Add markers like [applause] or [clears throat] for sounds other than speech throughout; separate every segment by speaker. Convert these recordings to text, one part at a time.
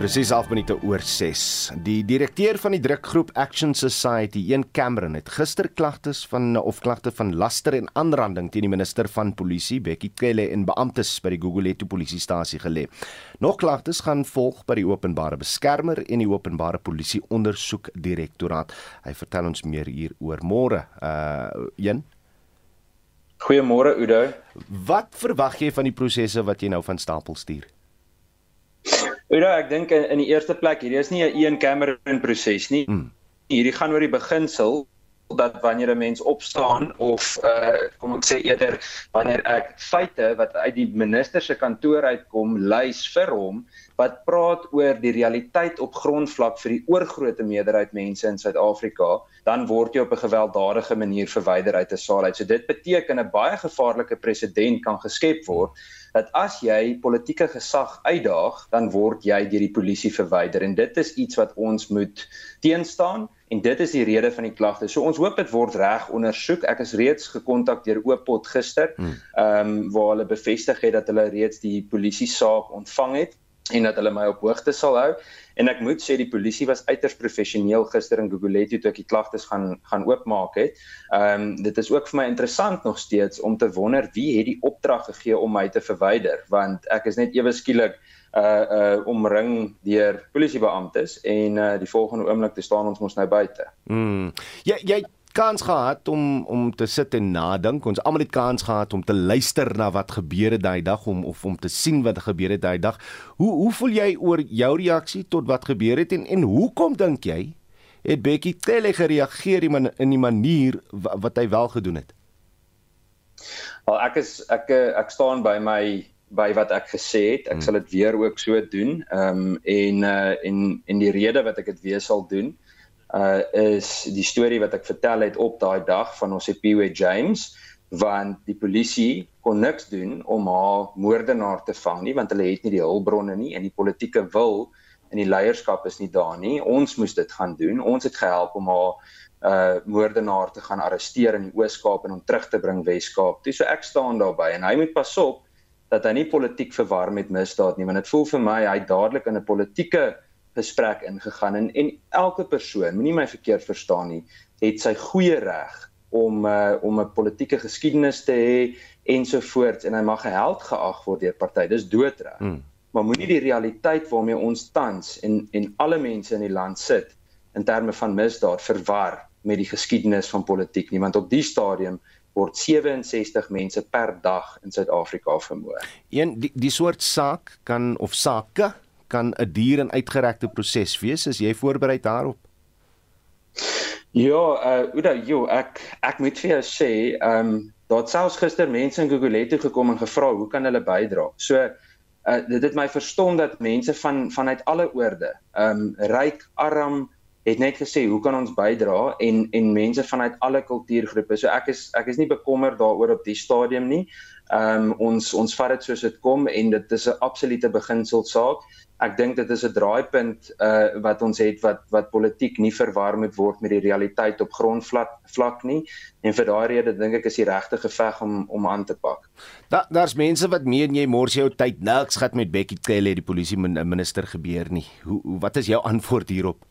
Speaker 1: Presies 11 minute oor 6. Die direkteur van die drukgroep Action Society, Ian Cameron, het gister klagtes van of klagte van laster en aanranding teen die minister van polisie, Bekkie Cele en beamptes by die Gugulethu polisiestasie gelê. Nog klagtes gaan volg by die openbare beskermer en die openbare polisie ondersoek direktoraat. Hy vertel ons meer hier oor môre. Uh Ian
Speaker 2: Goeiemôre Udo.
Speaker 1: Wat verwag jy van die prosesse wat jy nou van stapel stuur?
Speaker 2: Ja, ek dink in, in die eerste plek hierdie is nie 'n een Cameron proses nie. Mm. Hierdie gaan oor die beginsel dat wanneer 'n mens opstaan of uh kom ek sê eerder wanneer ek feite wat uit die minister se kantoor uitkom lys vir hom wat praat oor die realiteit op grondvlak vir die oorgrootste meerderheid mense in Suid-Afrika, dan word jy op 'n gewelddadige manier verwyder uit 'n saal uit. So dit beteken 'n baie gevaarlike presedent kan geskep word dat as jy politieke gesag uitdaag, dan word jy deur die polisie verwyder en dit is iets wat ons moet teenstaan en dit is die rede van die klagte. So ons hoop dit word reg ondersoek. Ek is reeds gekontak deur Oopot gister, hmm. ehm um, waar hulle bevestig het dat hulle reeds die polisie saak ontvang het en dat hulle my op hoogte sal hou en ek moet sê die polisie was uiters professioneel gister in Gugulethu toe ek die klagtes gaan gaan oopmaak het. Ehm um, dit is ook vir my interessant nog steeds om te wonder wie het die opdrag gegee om my te verwyder want ek is net ewe skielik uh uh omring deur polisiebeamptes en uh die volgende oomblik te staan ons mos nou buite.
Speaker 1: Mm. Jy jy kans gehad om om te sit en nadink. Ons almal het kans gehad om te luister na wat gebeur het daai dag om of om te sien wat gebeur het daai dag. Hoe hoe voel jy oor jou reaksie tot wat gebeur het en en hoekom dink jy het Bekkie Cele gereageer in in die manier wat hy wel gedoen het?
Speaker 2: Wel ek is ek ek staan by my by wat ek gesê het. Ek hmm. sal dit weer ook so doen. Ehm um, en uh en en die rede wat ek dit weer sal doen uh is die storie wat ek vertel het op daai dag van ons Epiwe James want die polisie kon niks doen om haar moordenaar te vang nie want hulle het nie die hulpbronne nie en die politieke wil en die leierskap is nie daar nie ons moes dit gaan doen ons het gehelp om haar uh moordenaar te gaan arresteer in die Oos-Kaap en hom terug te bring Wes-Kaap. Dis so ek staan daarby en hy moet pas op dat hy nie politiek verwar met misdaad nie want dit voel vir my hy dadelik in 'n politieke gesprek ingegaan en en elke persoon, moenie my verkeerd verstaan nie, het sy goeie reg om uh, om 'n politieke geskiedenis te hê ensovoorts en hy mag geheld geag word deur party. Dis doodreg. Hmm. Maar moenie die realiteit waarmee ons tans en en alle mense in die land sit in terme van misdaad verwar met die geskiedenis van politiek nie, want op die stadium word 67 mense per dag in Suid-Afrika vermoor.
Speaker 1: Een die, die soort saak kan of sake kan 'n duur en uitgerekte proses wees as jy voorberei daarop?
Speaker 2: Ja, uh Uda, jo, ek ek moet vir jou sê, ehm um, daar het selfs gister mense in Gugulethu gekom en gevra hoe kan hulle bydra. So uh dit het my verstom dat mense van vanuit alle oorde, ehm um, ryk, arm, het net gesê hoe kan ons bydra en en mense vanuit alle kultuurgroepe. So ek is ek is nie bekommerd daaroor op die stadium nie. Ehm um, ons ons vat dit soos dit kom en dit is 'n absolute beginsel saak ek dink dit is 'n draaipunt uh wat ons het wat wat politiek nie verwar moet word met die realiteit op grondvlak vlak nie en vir daai rede dink ek is die regte geveg om om aan te pak.
Speaker 1: Da daar's mense wat meen jy mors jou tyd niks gehad met Bekkie Cele die polisie minister gebeur nie. Hoe wat is jou antwoord hierop?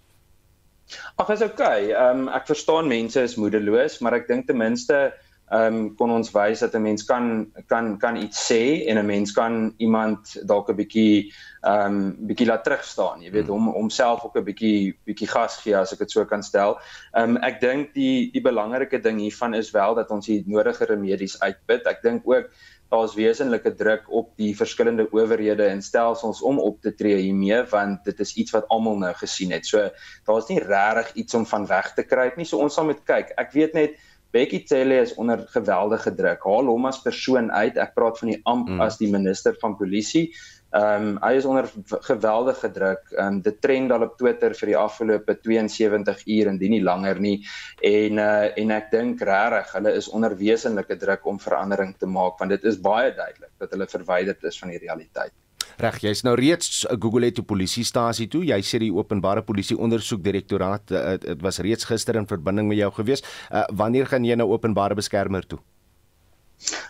Speaker 2: Ag is okay. Ehm um, ek verstaan mense is moedeloos, maar ek dink ten minste ehm um, kon ons wys dat 'n mens kan kan kan iets sê en 'n mens kan iemand dalk 'n bietjie ehm um, bietjie laat terug staan. Jy weet hmm. hom homself ook 'n bietjie bietjie gas gee as ek dit so kan stel. Ehm um, ek dink die die belangrike ding hiervan is wel dat ons die nodige remedies uitput. Ek dink ook daar's wesenlike druk op die verskillende owerhede en stelsels om op te tree hiermee want dit is iets wat almal nou gesien het. So daar's nie regtig iets om van weg te kruip nie. So ons sal moet kyk. Ek weet net Becky Cele is onder geweldige druk. Haal hom as persoon uit. Ek praat van die amp mm. as die minister van polisie. Ehm um, hy is onder geweldige druk. Ehm um, dit trend al op Twitter vir die afgelope 72 uur indien nie langer nie. En uh en ek dink regtig hulle is onder wesenlike druk om verandering te maak want dit is baie duidelik dat hulle verwyderd is van die realiteit.
Speaker 1: Reg, jy's nou reeds 'n Google het 'n polisiestasie toe. Jy sê die openbare polisie ondersoek direktoraat eh, dit uh, was reeds gister in verbinding met jou gewees. Uh, wanneer gaan jy nou openbare beskermer toe?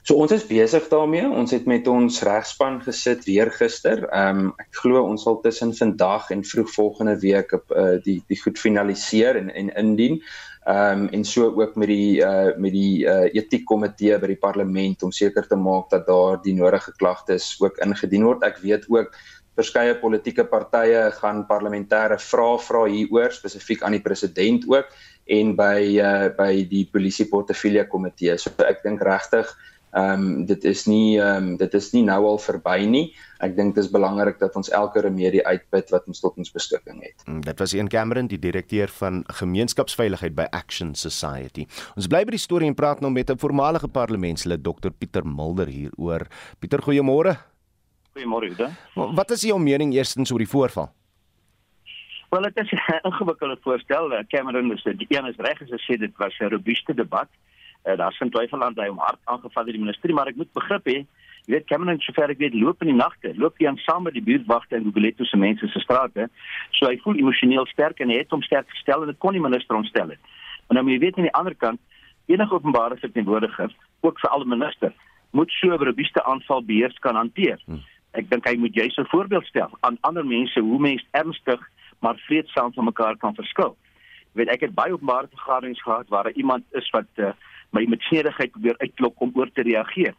Speaker 2: So ons is besig daarmee. Ons het met ons regspan gesit weer gister. Ehm um, ek glo ons sal tussen vandag en vroeg volgende week op uh, die die goed finaliseer en en indien. Ehm um, en so ook met die uh met die uh etiekkomitee by die parlement om seker te maak dat daar die nodige klagtes ook ingedien word. Ek weet ook verskeie politieke partye gaan parlementêre vrae vra hieroor spesifiek aan die president ook en by uh by die polisie portefeulje komitee. So ek dink regtig ehm um, dit is nie ehm um, dit is nie nou al verby nie. Ek dink dit is belangrik dat ons elke remedie uitput wat ons tot ons beskikking het.
Speaker 1: Mm, dit was Ian Cameron, die direkteur van gemeenskapsveiligheid by Action Society. Ons bly by die storie en praat nou met 'n voormalige parlementslid Dr Pieter Mulder hieroor. Pieter, goeiemôre.
Speaker 3: Goeiemôre, Uda.
Speaker 1: Wat is jou mening eerstens oor die voorval?
Speaker 3: Wel, dit is [laughs] 'n ingewikkelde voorstel. Eh, Cameron is die een is reg as hy sê dit was 'n robuuste debat. Uh, daar sien twyfel aan dat hy hom hard aangeval het die ministerie, maar ek moet begrip hê, jy weet Cameron se ver ek weet loop in die nagte, loop hy aan saam met die buurtwagte en Guguletto se mense se strate. So hy voel emosioneel sterk en hy het hom sterk gestel en dit kon die minister ontstel het. En nou jy weet aan die ander kant, enige openbare verteenwoordiger, ook vir alle ministers, moet so 'n robuuste aanval beheers kan hanteer. Hmm. Ek dink hy moet so voorbeeld stel aan ander mense hoe mense ernstig maar vreedsaam van mekaar kan verskil. Jy weet ek het baie openbare vergaderings gehad waar iemand is wat uh, my snedigheid probeer uitklok om oor te reageer.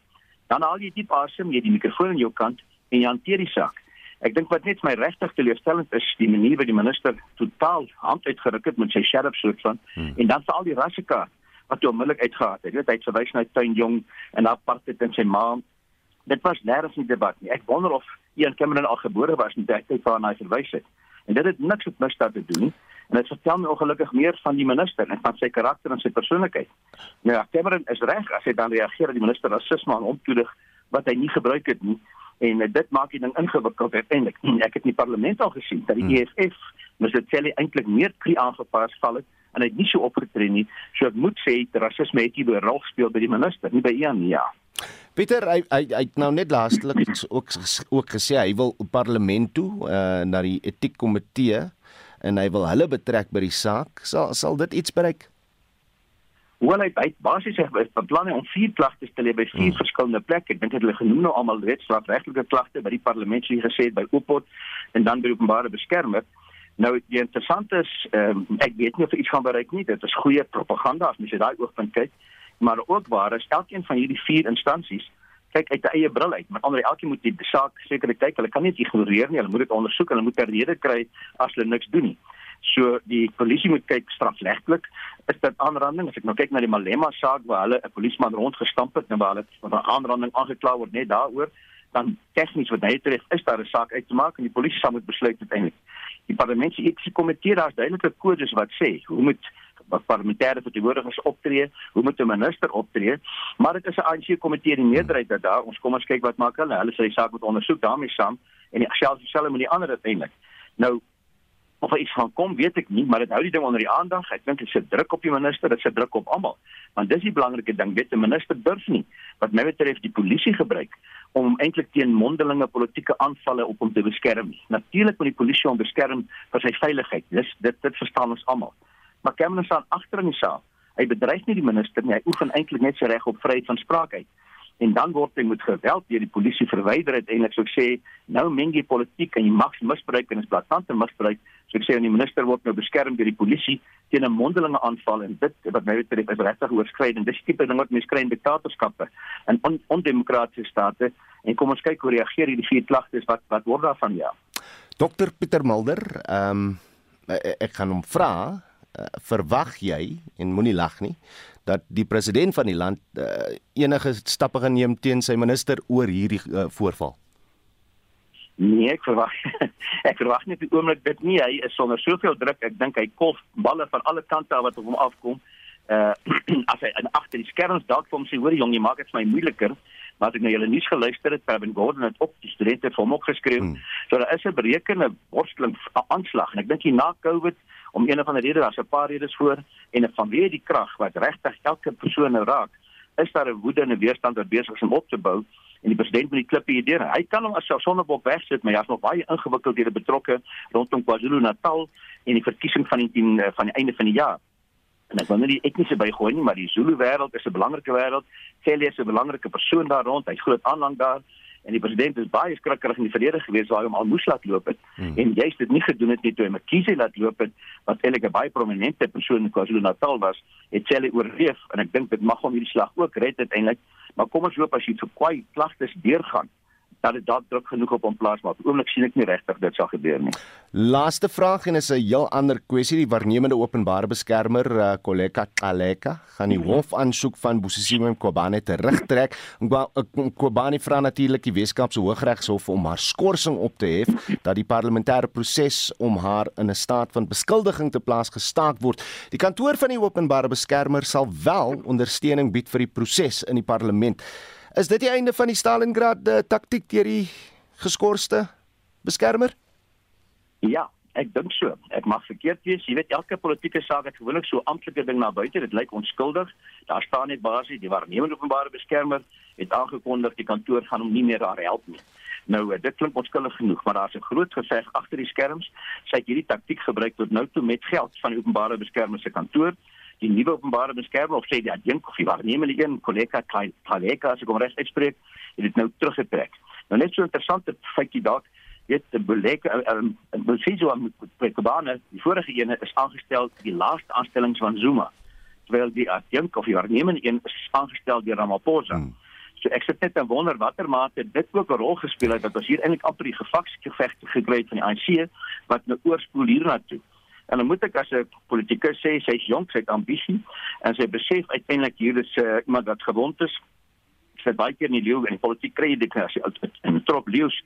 Speaker 3: Dan haal jy diep asem, jy die mikrofoon aan jou kant en jy hanteer die saak. Ek dink wat net my regtig teleurstellend is, die manier waarop die minister totaal hand uitgeruk het met sy sheriff soort van hmm. en dan vir al die rasseka wat hom onmiddellik uitgehaat het. Jy weet hy het verwys na Tuin Jong en apartheid en sy ma. Dit was nêrens 'n debat nie. Ek wonder of Ian Cameron al gebore was in die tyd waarna hy verwys het. En dit het niks met misdaad te doen nie. En dit vertel my ongelukkig meer van die minister en van sy karakter en sy persoonlikheid. Nou ja, Cameron is reg as hy dan reageer dat die minister rasisme aan omtoedig wat hy nie gebruik het nie en uh, dit maak die ding ingewikkeld uiteindelik. Ek het in die parlement al gesien dat die hmm. EFF mos dit sê eintlik meer kry aangepas val het en hy het nie so opgetree nie. So ek moet sê rasisme het hier 'n rol gespeel by die minister, nie by Ian nie. Ja.
Speaker 1: Pieter hy hy hy het nou net laaslik ook ook gesê hy wil parlement toe uh, na die etiekkomitee en hy wil hulle betrek by die saak. Sal sal dit iets bereik?
Speaker 3: Wel hy het basies sê beplan om vier klagtes te lê by vier hmm. verskillende plekke. Ek dink hulle genoem nou almal wetstrafregtelike klagte by die parlement sê gesê by Opot en dan by openbare beskermer. Nou die interessante is um, ek weet nie of iets gaan bereik nie. Dit is goeie propaganda as mens daai oogpunt kyk, maar ook waar is elkeen van hierdie vier instansies kyk uit 'n eie bril uit. Met ander elkeen moet die saak sekerlik kyk. Hulle kan nie ignoreer nie. Hulle moet dit ondersoek en hulle moet 'n rede kry as hulle niks doen nie. So die polisie moet kyk strafregtelik is dit aanranding. As ek nou kyk na die Malema saak waar hulle 'n polisieman rondgestamp het en waar hulle van aanranding aangekla word net daaroor, dan tegnies wat hy tref is daar 'n saak uit te maak en die polisie sal moet besluit uiteindelik. Die parlementêre komitee daar is duidelike kodes wat sê hoe moet wat parlementêre verteenwoordigers optree, hoe moet 'n minister optree? Maar dit is 'n ANC komitee die meerderheid dat daar ons kom ons kyk wat maak hulle. Hulle sê die saak moet ondersoek daarmee saam en selfs dieselfde met die ander uiteindelik. Nou of iets gaan kom, weet ek nie, maar dit hou die ding onder die aandag. Ek dink dit sit druk op die minister, dit sit druk op almal. Want dis die belangrike ding, weet 'n minister durf nie wat my betref die polisie gebruik om eintlik teen mondelinge politieke aanvalle op hom te beskerm. Natuurlik moet die polisie hom beskerm vir sy veiligheid. Dis dit dit verstaan ons almal maar Cameron staan agter in die saak. Hy bedreig nie die minister nie, hy oefen eintlik net sy reg op vryheid van spraak uit. En dan word hy met geweld deur die polisie verwyder het en ek sou sê nou meng jy politiek en jy mag misbruik en is blaatante misbruik. So ek sê aan die minister word nou beskerm deur die polisie teen 'n mondelinge aanval en dit wat my betref is regtig oorskry en dis tipe ding wat mense kry in diktatorskappe en on ondemokratiese state en kom ons kyk hoe reageer hierdie vier klagtes wat wat word daarvan ja.
Speaker 1: Dr Pieter Mulder, ehm um, ek gaan hom vra uh, verwag jy en moenie lag nie dat die president van die land uh, enige stappe geneem teen sy minister oor hierdie uh, voorval?
Speaker 3: Nee, ek verwag [laughs] ek verwag nie op die oomblik dit nie. Hy is sonder soveel druk. Ek dink hy kolf balle van alle kante wat op hom afkom. Uh [clears throat] as hy agter die skerms dalk vir hom sê, hoor jong, jy maak dit vir my moeiliker. Maar as ek nou julle nuus geluister het, Kevin Gordon het op die studente vir hom opgeskryf. Hmm. So daar is 'n berekende worsteling aanslag en ek dink hier na COVID om een of ander rede daar's 'n paar redes voor en vanweë die krag wat regtig elke persoon nou raak, is daar 'n woede en 'n weerstand wat besig is om op te bou en die president moet die klippe hier deur. Hy kan hom as sonnebok wegsit, maar hy's nog baie ingewikkeldhede betrokke rondom KwaZulu-Natal en die verkiesing van die 10 van die einde van die jaar. en ek wil nie die etniese bygooi nie, maar die Zulu wêreld is 'n belangrike wêreld. Cele is 'n belangrike persoon daar rond. Hy's groot aanhang daar en die president is baie skrikkerig in die verlede gewees waar hy hom al moes laat loop het. Hmm. en jy's dit nie gedoen het nie toe hy Mkhize laat loop het wat eintlik 'n baie prominente persoon in KwaZulu-Natal was het Cele oorleef en ek dink dit mag hom hierdie slag ook red uiteindelik maar kom ons hoop as jy so kwai klagtes deurgaan dat dit dalk druk genoeg op hom plaas maar op oomblik sien ek nie regtig dit sal gebeur nie.
Speaker 1: Laaste vraag en is 'n heel ander kwessie die waarnemende openbare beskermer uh, Koleka Kaleka gaan die hof aansoek van Bosisimo Mkobane terugtrek. Mkobane vra natuurlik die Weskaapse Hooggeregshof om haar skorsing op te hef dat die parlementêre proses om haar in 'n staat van beskuldiging te plaas gestaak word. Die kantoor van die openbare beskermer sal wel ondersteuning bied vir die proses in die parlement. Is dit die einde van die Stalingrad uh, taktik deur die geskorste beskermer?
Speaker 3: Ja, ek dink so. Ek mag verkeerd wees. Jy weet elke politieke saak het gewoonlik so amptelike ding na buite. Dit lyk onskuldig. Daar staan net basies die waarnemende openbare beskermer het aangekondig die kantoor gaan hom nie meer daar help nie. Nou eh, dit klink onskuldig genoeg, maar daar's 'n groot geveg agter die skerms. Sy het hierdie taktik gebruik tot nou toe met geld van die openbare beskermer se kantoor die nuwe openbare beskermer of sê die adjunk of die waarnemende een kollega Kaleka as ek hom reg uitspreek, het dit nou teruggetrek. Nou net so interessante feitjie dalk, weet die beleke en Bosizo aan Prekobane, die vorige een is aangestel die laaste aanstelling van Zuma, terwyl die adjunk of die waarnemende een is aangestel deur Ramaphosa. Hmm. So ek sit net en wonder watter mate dit ook 'n rol gespeel het dat ons hier eintlik amper die gevaksgeveg gekry het van die ANC wat nou oorspoel hiernatoe. En dan moet ek as 'n politikus sê sy's jonk, sy het ambisie en sy besef uiteindelik hier is uh, iemand wat gewond is. Sy baie keer in die leeu en die politiek kry dit as in 'n trop leeu's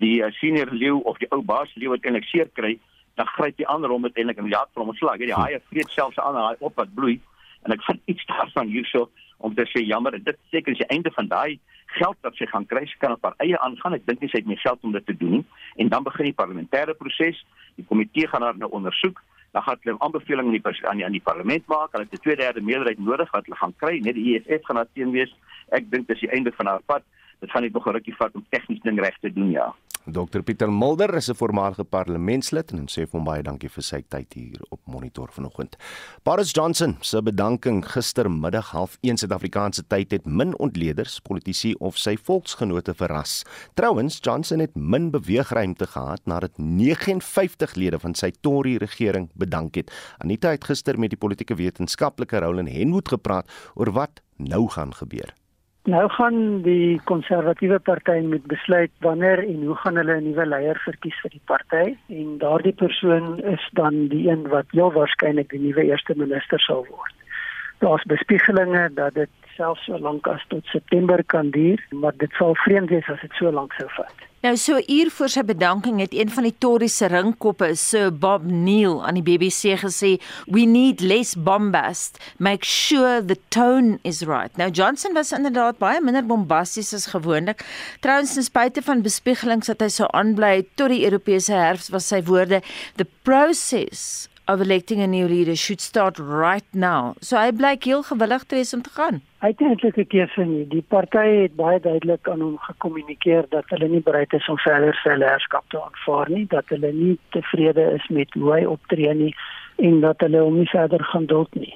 Speaker 3: die uh, senior leeu of die ou baas leeu wat eintlik seer kry, dan gryp die ander hom uiteindelik in die jaag vir hom slag. Die haie vreet selfs aan haar op wat bloei. En ek vind iets daarvan hierso om te sê jammer dit seker is die einde van daai geld wat sy gaan kry. Sy kan op haar eie aangaan. Ek dink nie sy het meer geld om dit te doen en dan begin die parlementêre proses. Die komitee gaan haar nou ondersoek dan gaan hulle 'n aanbeveling aan die aan die, die parlement maak. Hulle het 'n tweederde meerderheid nodig wat hulle gaan kry. Net die EFF gaan daarteen wees. Ek dink dis die einde van haar pad. Dit gaan net nog 'n rukkie vat om tegnies ding reg te doen, ja.
Speaker 1: Dr Pieter Mulder is 'n voormalige parlementslid en sê vir hom baie dankie vir sy tyd hier op monitor vanoggend. Boris Johnson se bedanking gistermiddag half 1 Suid-Afrikaanse tyd het min ontleeders, politici of sy volksgenote verras. Trouwens, Johnson het min beweegruimte gehad nadat 59 lede van sy Tory regering bedank het. Anita het gister met die politieke wetenskaplike Roland Henwood gepraat oor wat nou gaan gebeur.
Speaker 4: Nou gaan die konservatiewe party moet besluit wanneer en hoe gaan hulle 'n nuwe leier verkies vir die party en daardie persoon is dan die een wat heel waarskynlik die nuwe eerste minister sal word. Daar's bespiegelinge dat dit selfs so lank as tot September kan duur, maar dit sal vreemd wees as dit so lank sou vat.
Speaker 5: Nou so uur voor sy bedanking het een van die Tory se ringkoppe, Sir Bob Neal aan die BBC gesê, "We need less bombast. Make sure the tone is right." Nou Johnson was inderdaad baie minder bombasties as gewoonlik. Trouwens, ten spyte van bespiegelings dat hy sou aanbly tot die Europese herfs, was sy woorde, "The process of electing a new leader should start right now." So hy blyk heel gewillig te wees om te gaan
Speaker 4: uiteindelike keuse nie. Die party het baie duidelik aan hom gekommunikeer dat hulle nie bereid is om verder sy leierskap te aanvaar nie, dat hulle nie tevrede is met hoe hy optree nie en dat hulle hom nie verder gaan duld nie.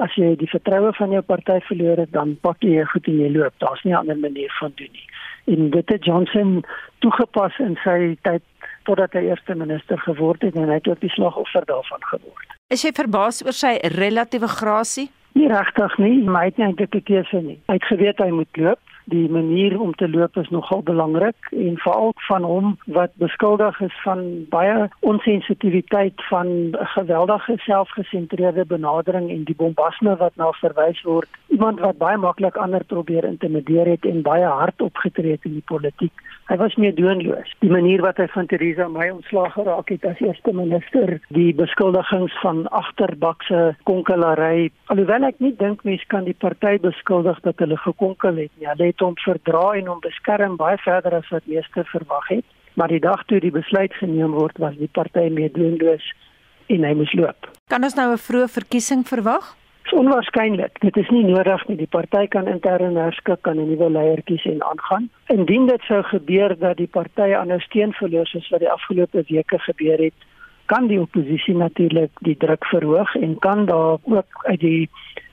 Speaker 4: As jy die vertroue van jou party verloor het, dan pak jy goed en jy loop. Daar's nie 'n ander manier van doen nie. En dit het Johnson toegepas in sy tyd totdat hy eerste minister geword het en hy het ook die slagoffer daarvan geword.
Speaker 5: Is jy verbaas oor sy relatiewe grasie?
Speaker 4: Nie regtig nie, maar hy het nie eintlik 'n keuse nie. Hy het geweet hy moet loop. Die manier om te loop is nogal belangrik en veral van hom wat beskuldig is van baie onsensitiwiteit van geweldige selfgesentreerde benadering en die bombasme wat na verwys word. Iemand wat baie maklik ander probeer intimideer het en baie hard opgetree het in die politiek. Hy was meer doenloos. Die manier wat hy van Theresa May ontslaag geraak het as eerste minister, die beskuldigings van agterbakse konkelary, alhoewel ek nie dink mense kan die party beskuldig dat hulle gekonkel het nie. Hulle het hom verdra en hom beskerm baie verder as wat meeste verwag het. Maar die dag toe die besluit geneem word, was die party meedoenloos en hy moes loop.
Speaker 5: Kan ons nou 'n vroeë verkiesing verwag?
Speaker 4: Onwaarskynlik. Dit is nie nodig nie. Die party kan intern herskik kan 'n nuwe leier kies en aangaan. Indien dit sou gebeur dat die party aan 'n steen verloor soos wat die afgelope weke gebeur het, kan die oppositie natuurlik die druk verhoog en kan daar ook uit die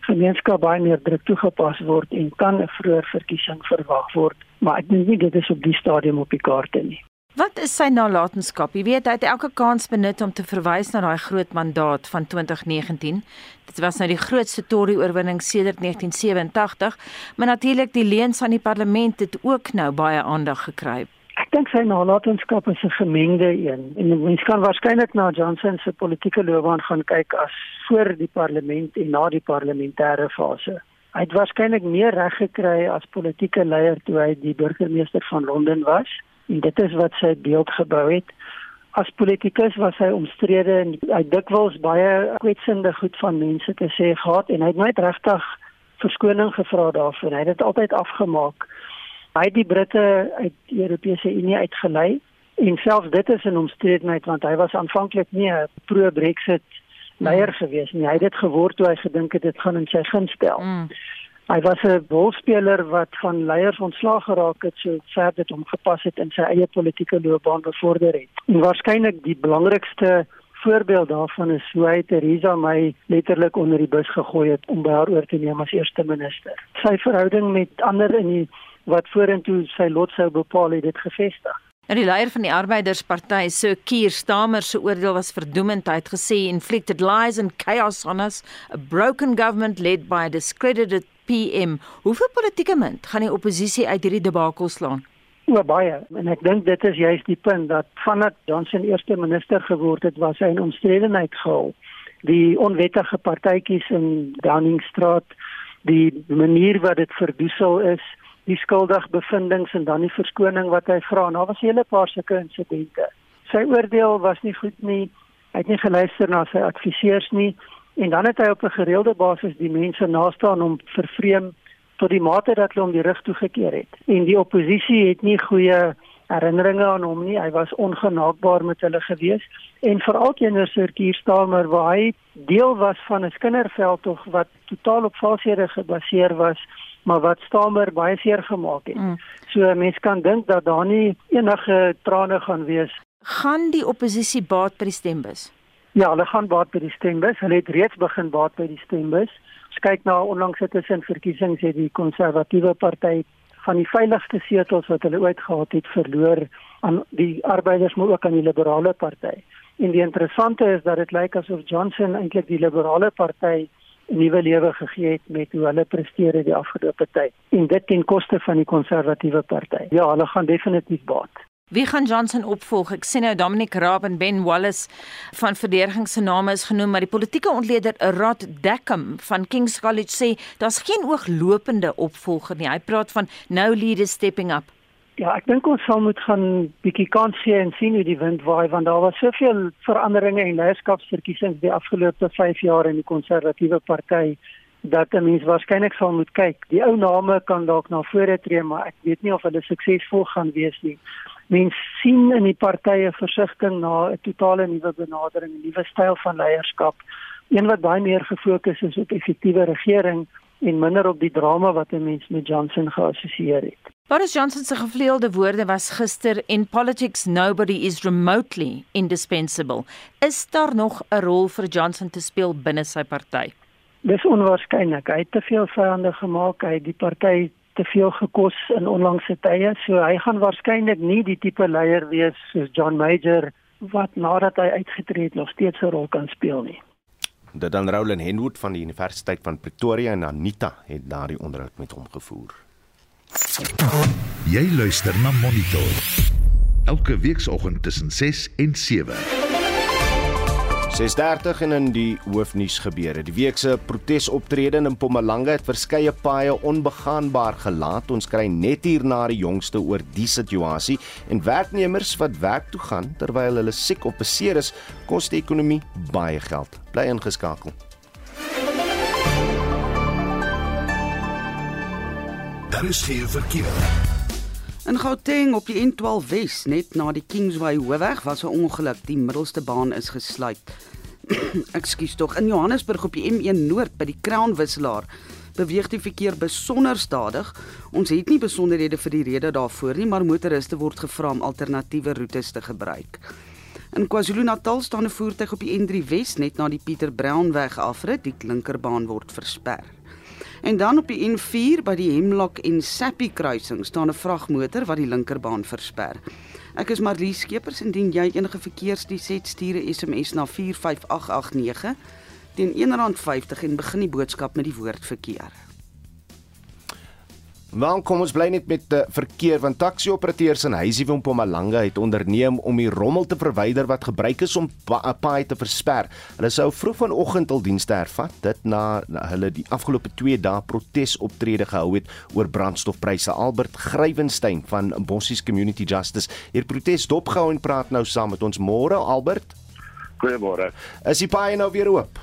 Speaker 4: gemeenskap baie meer druk toegepas word en kan 'n vroeë verkiesing verwag word, maar ek dink nie dit is op die stadium op die kaarte nie.
Speaker 5: Wat is sy nalatenskap? Jy weet hy het elke kans benut om te verwys na daai groot mandaat van 2019. Dit was nou die grootste Tory-oorwinning sedert 1987, maar natuurlik die leuns aan die parlement het ook nou baie aandag gekry.
Speaker 4: Ek dink sy nalatenskap is 'n gemengde een. En mens kan waarskynlik na Johnson se politieke loopbaan gaan kyk as voor die parlement en na die parlementêre fase. Hy het waarskynlik meer reg gekry as politieke leier toe hy die burgemeester van Londen was. En dit is wat sy beeld gebou het. As politikus was hy omstrede en hy dikwels baie kwetsende goed van mense te sê gehad en hy het nooit regtig verskoning gevra daarvoor. Hy het dit altyd afgemaak hy die Britte uit die Europese Unie uitgelei en selfs dit is 'n omstredenheid want hy was aanvanklik nie 'n pro-Brexit leier mm. gewees nie. Hy het dit geword toe hy gedink het dit gaan in sy gunst stel. Mm. Hy was 'n rolspeler wat van leiers ontslaag geraak het so ver dit hom gepas het in sy eie politieke loopbaan bevorder het. En waarskynlik die belangrikste voorbeeld daarvan is hoe hy Theresa May letterlik onder die bus gegooi het om by haar oor te neem as eerste minister. Sy verhouding met ander in die wat vorentoe sy lot sou bepaal het dit gevestig.
Speaker 5: En die leier van die Arbeidersparty, Sir Keir Starmer se oordeel was verdoemend. Hy het gesê inflicted lies and chaos on us, a broken government led by a discredited PM. Hoeveel politieke munt gaan die oppositie uit hierdie debakel slaan?
Speaker 4: O, baie. En ek dink dit is juist die punt dat vandat Johnson eerste minister geword het, was hy in omstredenheid gehul. Die onwettige partytjies in Downingstraat, die manier wat dit verdoesel is, die skuldig bevindinge en dan die verskoning wat hy vra. Nou was 'n hele paar sulke insidente. Sy oordeel was nie goed nie. Hy het nie geluister na sy adviseurs nie en dan het hy op 'n gereelde basis die mense naastaan om vervreem tot die mate dat hulle hom die rug toegekeer het. En die oppositie het nie goeie herinneringe aan hom nie. Hy was ongenaakbaar met hulle gewees en veral teenoor Sir Keir Starmer waar hy deel was van 'n kinderveldtog wat totaal op valshede gebaseer was maar wat Stamer baie seer gemaak het. Mm. So mense kan dink dat daar nie enige trane gaan wees.
Speaker 5: Gaan die oppositie baat by die stembus?
Speaker 4: Ja, hulle gaan baat by die stembus. Hulle het reeds begin baat by die stembus. As kyk na onlangse tussenverkiesings het die konservatiewe party van die veiligste setels wat hulle ooit gehad het verloor aan die arbeiders maar ook aan die liberale party. En die interessante is dat dit lyk asof Johnson eintlik die liberale party nuwe lewe gegee het met hoe hulle presteer het die afgelope tyd. En dit ten koste van die konservatiewe party. Ja, hulle gaan definitief baat.
Speaker 5: Wie gaan Johnson opvolg? Ek sien nou Dominic Raab en Ben Wallace van verdediging se name is genoem, maar die politieke ontleder Rod Deckham van King's College sê daar's geen ooglopende opvolger nie. Hy praat van no leaders stepping up.
Speaker 4: Ja, ek dink ons sal moet gaan bietjie kans gee en sien hoe die wind waai want daar was soveel veranderinge en leierskapsverkiesings die afgelope 5 jaar in die konservatiewe party dat 'n mens waarskynlik sal moet kyk. Die ou name kan dalk na vore tree, maar ek weet nie of hulle suksesvol gaan wees nie. Mens sien in die partye versigtiging na 'n totale nuwe benadering, 'n nuwe styl van leierskap, een wat baie meer gefokus is op effektiewe regering en minder op die drama wat 'n mens met Johnson geassosieer het.
Speaker 5: Boris Johnson se gevleelde woorde was gister in politics nobody is remotely indispensable. Is daar nog 'n rol vir Johnson te speel binne sy party?
Speaker 4: Dis onwaarskynlik. Hy het te veel vyande gemaak, hy het die party te veel gekos in onlangse tye, so hy gaan waarskynlik nie die tipe leier wees soos John Major wat nadat hy uitgetree het nog steeds 'n rol kan speel nie.
Speaker 1: Dit dan Roland Henwood van die Universiteit van Pretoria en Anita het daardie onderhoud met hom gevoer.
Speaker 6: Jy luister na Monitor. Elke weekoggend tussen 6 en 7.
Speaker 1: 6:30 en in die hoofnuus gebeure. Die week se protesoptrede in Mpumalanga het verskeie paaie onbegaanbaar gelaat. Ons kry net hier na die jongste oor die situasie en werknemers wat werk toe gaan terwyl hulle siek of beseer is, kos die ekonomie baie geld. Bly ingeskakel.
Speaker 6: Daar is geen verkeer.
Speaker 7: In Gauteng op die N12 Wes net na die Kingsway hoofweg was 'n ongeluk. Die middelste baan is gesluit. [clears throat] Ekskuus tog. In Johannesburg op die M1 Noord by die Crown wisselaar beweeg die verkeer besonder stadig. Ons het nie besonderhede vir die rede daarvoor nie, maar motoriste word gevra om alternatiewe roetes te gebruik. In KwaZulu-Natal staan 'n voertuig op die N3 Wes net na die Pieter Brown weg afrit, die linkerbaan word versper. En dan op die N4 by die Hemlock en Sappi kruising staan 'n vragmotor wat die linkerbaan versper. Ek is Marlie Skeepers indien jy enige verkeersdiens het, stuur 'n SMS na 45889 teen R1.50 en begin die boodskap met die woord verkeer.
Speaker 1: Dan kom ons bly net met die verkeer want taxi-operateurs in Huisiewil en Mpumalanga het onderneem om die rommel te verwyder wat gebruik is om pa paai te versper. Hulle sou vroeg vanoggend al dienste hervat dit na, na hulle die afgelope 2 dae protesoptrede gehou het oor brandstofpryse. Albert Grywenstein van Bossies Community Justice het protes dopgehou en praat nou saam met ons môre Albert.
Speaker 8: Goeiemôre.
Speaker 1: Is die paai nou weer oop?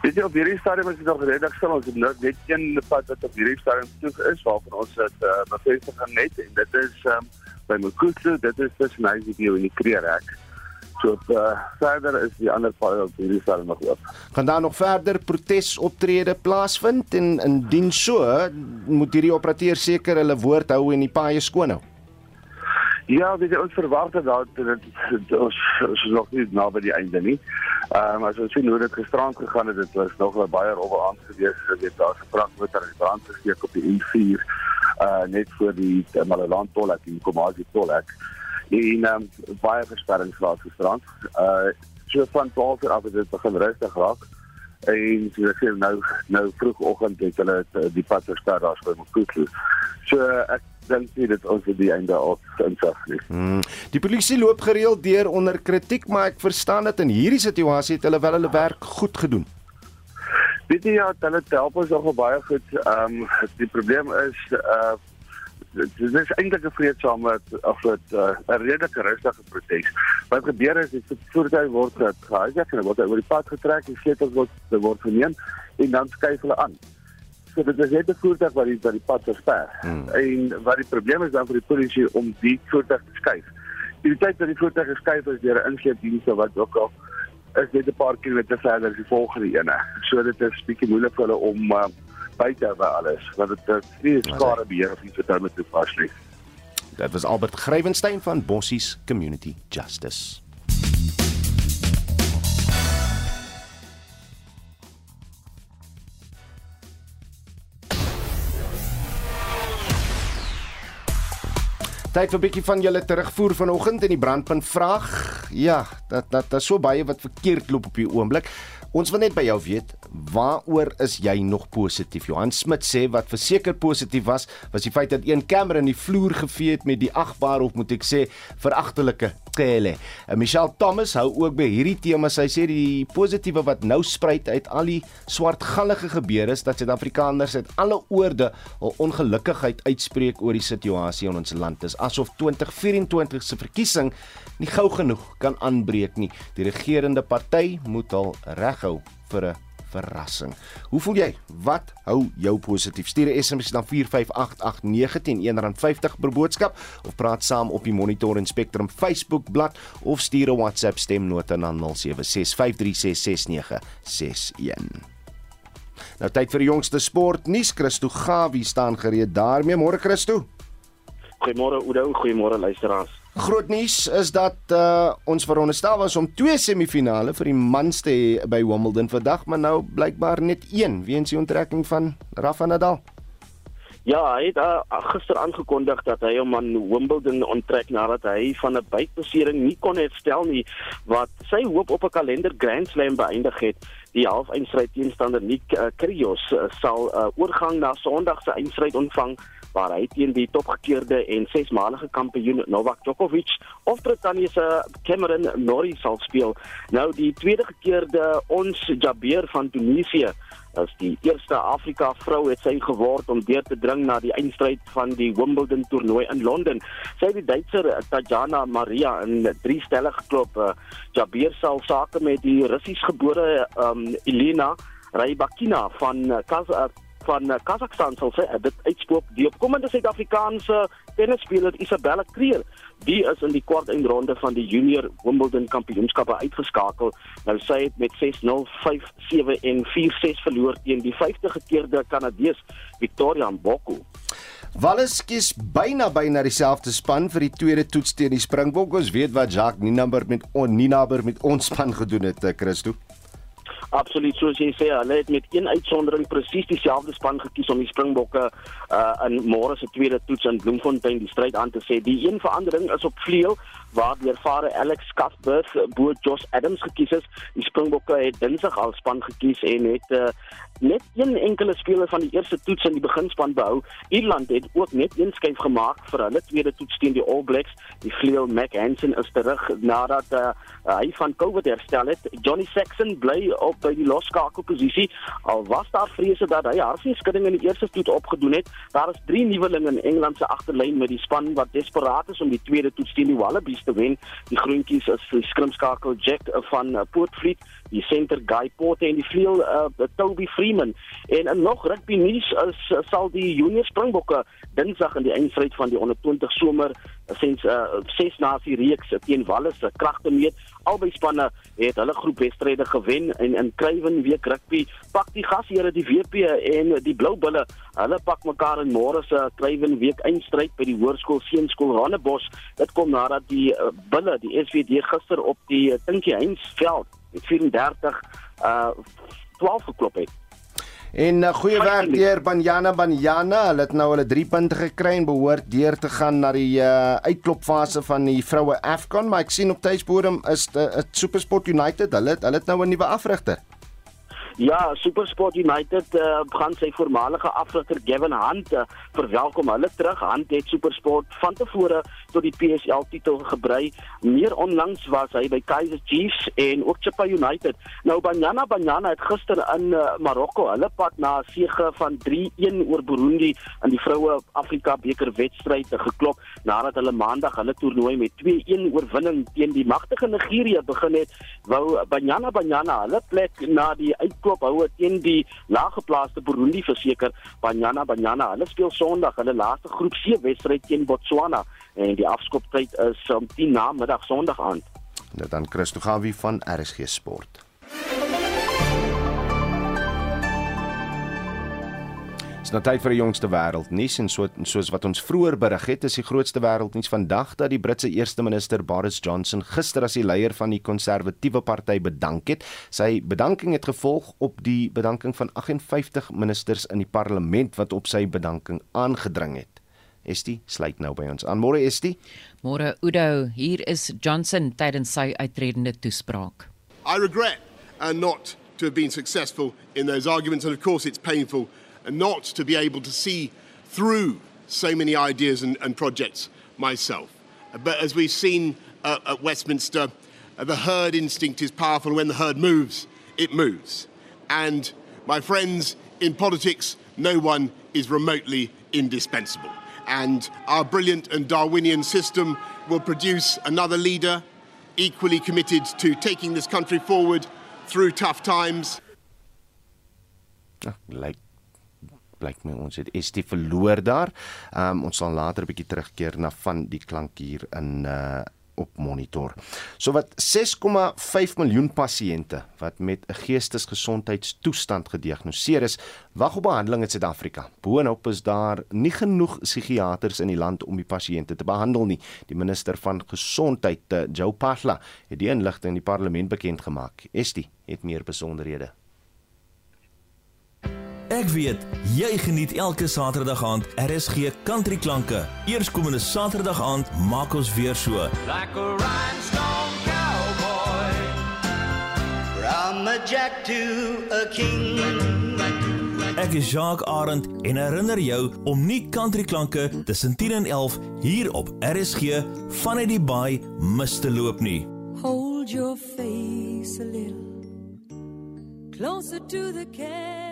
Speaker 8: Dit is op hierdie stadium is dit nog redelik stil. Ons het net een pad wat op hierdie stadium toe is waarvan ons dit uh, bevestiging net en dit is um, by Mkhutshu, dit is tussen Nigeria en die Kreerhek. So uh, verder is die ander pad op hierdie stadium nog oop.
Speaker 1: Gaan daar nog verder protesoptrede plaasvind en indien so, moet hierdie operateur seker hulle woord hou en die paaie skoon hou.
Speaker 8: Ja, jy, ons verwag dat dit ons is nog nie naby die einde nie. Ehm um, as ons sien hoe dit gisterand gegaan het, dit was nog 'n baie rowwe aand gewees. Jy weet daar's 'n vragmotor in brand gesteek op die N4 uh net voor die Malaland tolhek in Komasi tolhek. En ehm um, baie versperrings gehad gisterand. Uh so van 12 uur af het dit begin rustig raak. En so ek sê nou nou vroegoggend het hulle die pad versper daar by Mkhutshu. So ek dink nie dit ons die einde op insig nie.
Speaker 1: Hmm. Die polisie loop gereeld deur onder kritiek, maar ek verstaan dat in hierdie situasie het hulle wel hulle werk goed gedoen.
Speaker 8: Weet jy ja, hulle help ons nogal baie goed. Ehm um, die probleem is uh dit is eintlik 'n vreedsame of 'n uh, redelike rustige protes. Wat gebeur is die voertuig word gehijack en word oor die pad getrek, die sleutels word word geneem en dan skuif hulle aan. So dit is net 'n voertuig wat die wat die pad versper. Hmm. En wat die probleem is dan vir die polisie om die voertuig te skuif. Die tyd dat die voertuig geskuif is deur 'n ingreepdienste wat ook al is net 'n paar kilometer verder as die volgende ene. So dit is bietjie moeilik vir hulle om uh, by te hou alles, want dit is nie skare beheer of iets wat hulle moet toepas nie.
Speaker 1: Dit was Albert Grywenstein van Bossies Community Justice. Tyd vir 'n bietjie van julle terugvoer vanoggend in die brandpunt vraag. Ja, dat dat daar's so baie wat verkeerd loop op die oomblik. Ons wil net by jou weet, waaroor is jy nog positief? Johan Smit sê wat verseker positief was, was die feit dat een kamer in die vloer gevee het met die agbaar of moet ek sê veragtelike Tele. En Michelle Thomas hou ook by hierdie tema. Sy sê die positiewe wat nou spruit uit al die swartgallige gebeure is dat Suid-Afrikaners uit alle oorde hul ongelukkigheid uitspreek oor die situasie in ons land. Dis asof 2024 se verkiesing nie gou genoeg kan aanbreek nie. Die regerende party moet al reghou vir 'n verrassing. Hoe voel jy? Wat hou jou positief? Stuur 'n SMS na 45889 R1.50 per boodskap of praat saam op die Monitor en Spectrum Facebook bladsy of stuur 'n WhatsApp stemnota na 0765366961. Nou tyd vir die jongste sportnuus. Christo Gawie staan gereed daarmee. Môre Christo.
Speaker 9: Goeiemôre Oudo, goeiemôre luisteraars.
Speaker 1: Groot nuus is dat uh, ons veronderstel was om twee semifinale vir die mans te hê by Wimbledon vandag, maar nou blykbaar net een weens die onttrekking van Rafa Nadal.
Speaker 9: Ja, hy het uh, gister aangekondig dat hy hom aan Wimbledon onttrek nadat hy van 'n buikbesering nie kon herstel nie wat sy hoop op 'n kalender Grand Slam beëindig het. Die halfeindstryd teenstander Nick uh, Kyrgios uh, sal uh, oorgang na Sondag se eindstryd ontvang waar hy teen die topgekeerde en sesmalige kampioen Novak Djokovic of Brittanje se Cameron Norrie sal speel. Nou die tweede gekeerde ons Jabeur van Tunesië as die eerste Afrika vrou het sy geword om deur te dring na die eindstryd van die Wimbledon toernooi in Londen. Sy het die Duitser Tatjana Maria in drie stelle geklop. Jabeur sal sake met die Russies gebore um, Elena Rybakina van Kaz van uh, Kazakhstan sal sê dit uitspook die opkomende Suid-Afrikaanse tennisspeler Isabella Kreer die is in die kwart eindronde van die junior Wimbledon kampioenskappe uitgeskakel nou sy het met 6-0 5-7 en 4-6 verloor teen die 50 gekeerde Kanadees Victoria Mboko
Speaker 1: Wallis kies byna byna dieselfde span vir die tweede toets teen die Springbokke. Ons weet wat Jacques Ninaber met on Ninaber met ons span gedoen het, eh, Christo.
Speaker 9: Absoluut soos jy sê, hulle het met een uitsondering presies dieselfde span gekies om die Springbokke uh in môre se tweede toets in Bloemfontein die stryd aan te sê. Die een verandering is op vleuel waar die ervare Alex Cuthbert bo Josh Adams gekies is. Die Springbokke het dinsdag al span gekies en het uh, net een enkele speler van die eerste toets in die beginspan behou. Ierland het ook net een skuif gemaak vir hulle tweede toets teen die All Blacks. Die vleuel Mac Hansen is terug nadat uh, hy van COVID herstel het. Johnny Saxon bly op by die losskakelposisie. Al was daar vrese dat hy hartskudding in die eerste toets opgedoen het. Daar is drie nuwelinge in Engeland se agterlyn met die span wat desperaat is om die tweede toets teen die Wallabies te wen. Die groentjies is die skrimskakel Jack van Portfleet, die center Guy Porter en die vleuel uh, Toby Freeman. En in nog rugby nuus is uh, sal die junior Springbokke dinsdag in die eindstryd van die onder 20 somer sins uh, ses nasie reeks teen Wallis se kragte meet. Albei spanne het hulle groepwedstryde gewen en in Kruiven week rugby pak die gasheere die WP en die Blou Bulle. Hulle pak mekaar in môre se Kruiven week eindstryd by die Hoërskool Seunskool Randebos. Dit kom nadat die Bulle die SVD gister op die Tinkie Heinz veld met 34 uh 12 geklop het.
Speaker 1: En uh, goeie werk deur Banyana Banyana. Hulle het nou hulle 3 punte gekry en behoort deur te gaan na die uh, uitklopfase van die vroue Afcon, maar ek sien op tuisbodem is dit uh, Supersport United. Hulle het, hulle het nou 'n nuwe afrigter.
Speaker 9: Ja, SuperSport United uh, gaan sy voormalige afrigter Gavin Hunt uh, verwelkom. Hulle terug. Hunt het SuperSport van tevore tot die PSL titel gebrei. Meer onlangs was hy by Kaizer Chiefs en ook Chippa United. Nou Banyana Banyana het gister in uh, Marokko hulle pad na 'n sege van 3-1 oor Burundi in die vroue Afrika beker wedstryd geklop nadat hulle maandag hulle toernooi met 2-1 oorwinning teen die magtige Nigerië begin het. Wou Banyana Banyana hulle plek na die uitkom koophoue teen die laaggeplaaste Burundi verseker Banyana Banyana. Hulle speel Sondag hulle laaste groep C wedstryd teen Botswana en die afskoptyd is om 10 na middag Sondag aand.
Speaker 1: Dit dan Christo Gawie van RSG Sport. Dis nou tyd vir die jongste wêreldnuus en so soos wat ons vroeër berig het, is die grootste wêreldnuus vandag dat die Britse eerste minister Boris Johnson gister as die leier van die konservatiewe party bedank het. Sy bedanking het gevolg op die bedanking van 58 ministers in die parlement wat op sy bedanking aangedring het. Estie sluit nou by ons aan. Môre Estie.
Speaker 10: Môre Udo, hier is Johnson tydens sy uitredende toespraak.
Speaker 11: I regret and not to have been successful in those arguments and of course it's painful and not to be able to see through so many ideas and, and projects myself. But as we've seen uh, at Westminster, uh, the herd instinct is powerful. When the herd moves, it moves. And my friends, in politics, no one is remotely indispensable. And our brilliant and Darwinian system will produce another leader equally committed to taking this country forward through tough times.
Speaker 1: Like blyk my ons het ST verloor daar. Um ons sal later 'n bietjie terugkeer na van die klank hier in uh op monitor. So wat 6,5 miljoen pasiënte wat met 'n geestesgesondheidstoestand gediagnoseer is, wag op behandeling in Suid-Afrika. Boonop is daar nie genoeg psigiaters in die land om die pasiënte te behandel nie. Die minister van gesondheid, eh, Joe Pahla, het die inligting in die parlement bekend gemaak. Estie het meer besonderhede.
Speaker 12: Ek weet jy geniet elke Saterdag aand RSG Country Klanke. Eerskomende Saterdag aand maak ons weer so. Like a rhinestone cowboy. From a jack to a king. Ek is Jacques Arend en herinner jou om nie Country Klanke tussen 10 en 11 hier op RSG vanuit die baai mis te loop nie. Hold your face a little closer to the cat.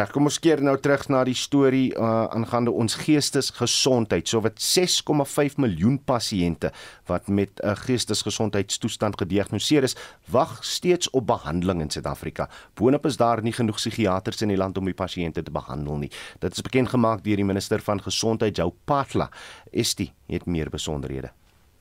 Speaker 1: Ek kom ons keer nou terug na die storie uh, aangaande ons geestesgesondheid. So wat 6,5 miljoen pasiënte wat met 'n uh, geestesgesondheidstoestand gediagnoseer is, wag steeds op behandeling in Suid-Afrika. Boonop is daar nie genoeg psigiaters in die land om die pasiënte te behandel nie. Dit is bekend gemaak deur die minister van gesondheid, Jou Patla. Estie het meer besonderhede.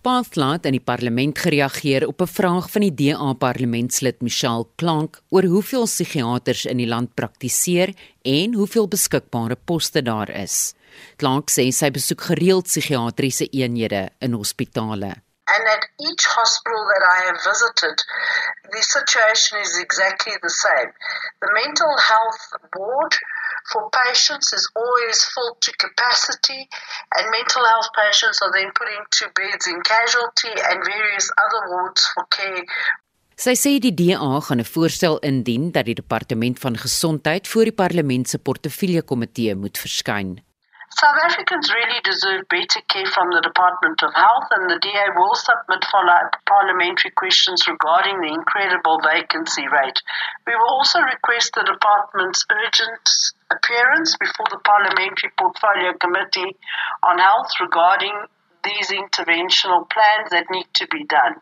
Speaker 10: Pathla het in die parlement gereageer op 'n vraag van die DA parlementslid Michelle Clank oor hoeveel psigiaters in die land praktiseer en hoeveel beskikbare poste daar is. Clank sê sy besoek gereeld psigiatriese eenhede in hospitale.
Speaker 13: And at each hospital that I have visited, the situation is exactly the same. The mental health ward for patients is always full to capacity, and mental health patients are then put into beds in casualty and various other wards for care.
Speaker 10: Sy sê die DA gaan 'n voorstel indien dat die departement van gesondheid voor die parlement se portefeulje komitee moet verskyn.
Speaker 13: South Africans really deserve better care from the Department of Health, and the DA will submit follow-up parliamentary questions regarding the incredible vacancy rate. We will also request the department's urgent appearance before the Parliamentary Portfolio Committee on Health regarding these interventional plans that need to be done.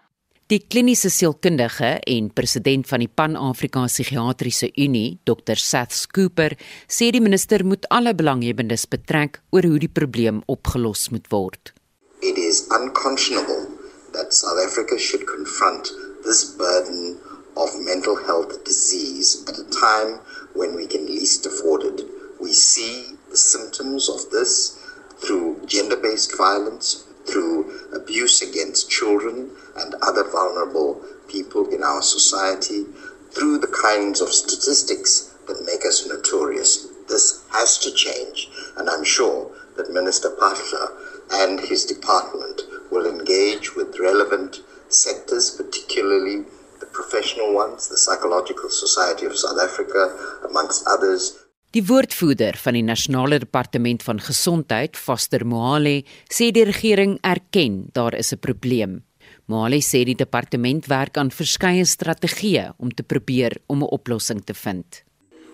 Speaker 10: Die kliniese sielkundige en president van die Pan-Afrika Psigiatriese Unie, Dr. Seth Cooper, sê die minister moet alle belanghebbendes betrek oor hoe die probleem opgelos moet word.
Speaker 14: It is unconscionable that South Africa should confront this burden of mental health disease at a time when we can least afford it. We see the symptoms of this through gender-based violence, through abuse against children and other vulnerable people in our society, through the kinds of statistics that make us notorious. This has to change, and I'm sure that Minister Pasha and his department will engage with relevant sectors, particularly professional ones, the Psychological Society of South Africa, amongst others,
Speaker 10: Die woordvoerder van die Nasionale Departement van Gesondheid, Foster Mohale, sê die regering erken daar is 'n probleem. Mohale sê die departement werk aan verskeie strategieë om te probeer om 'n oplossing te vind.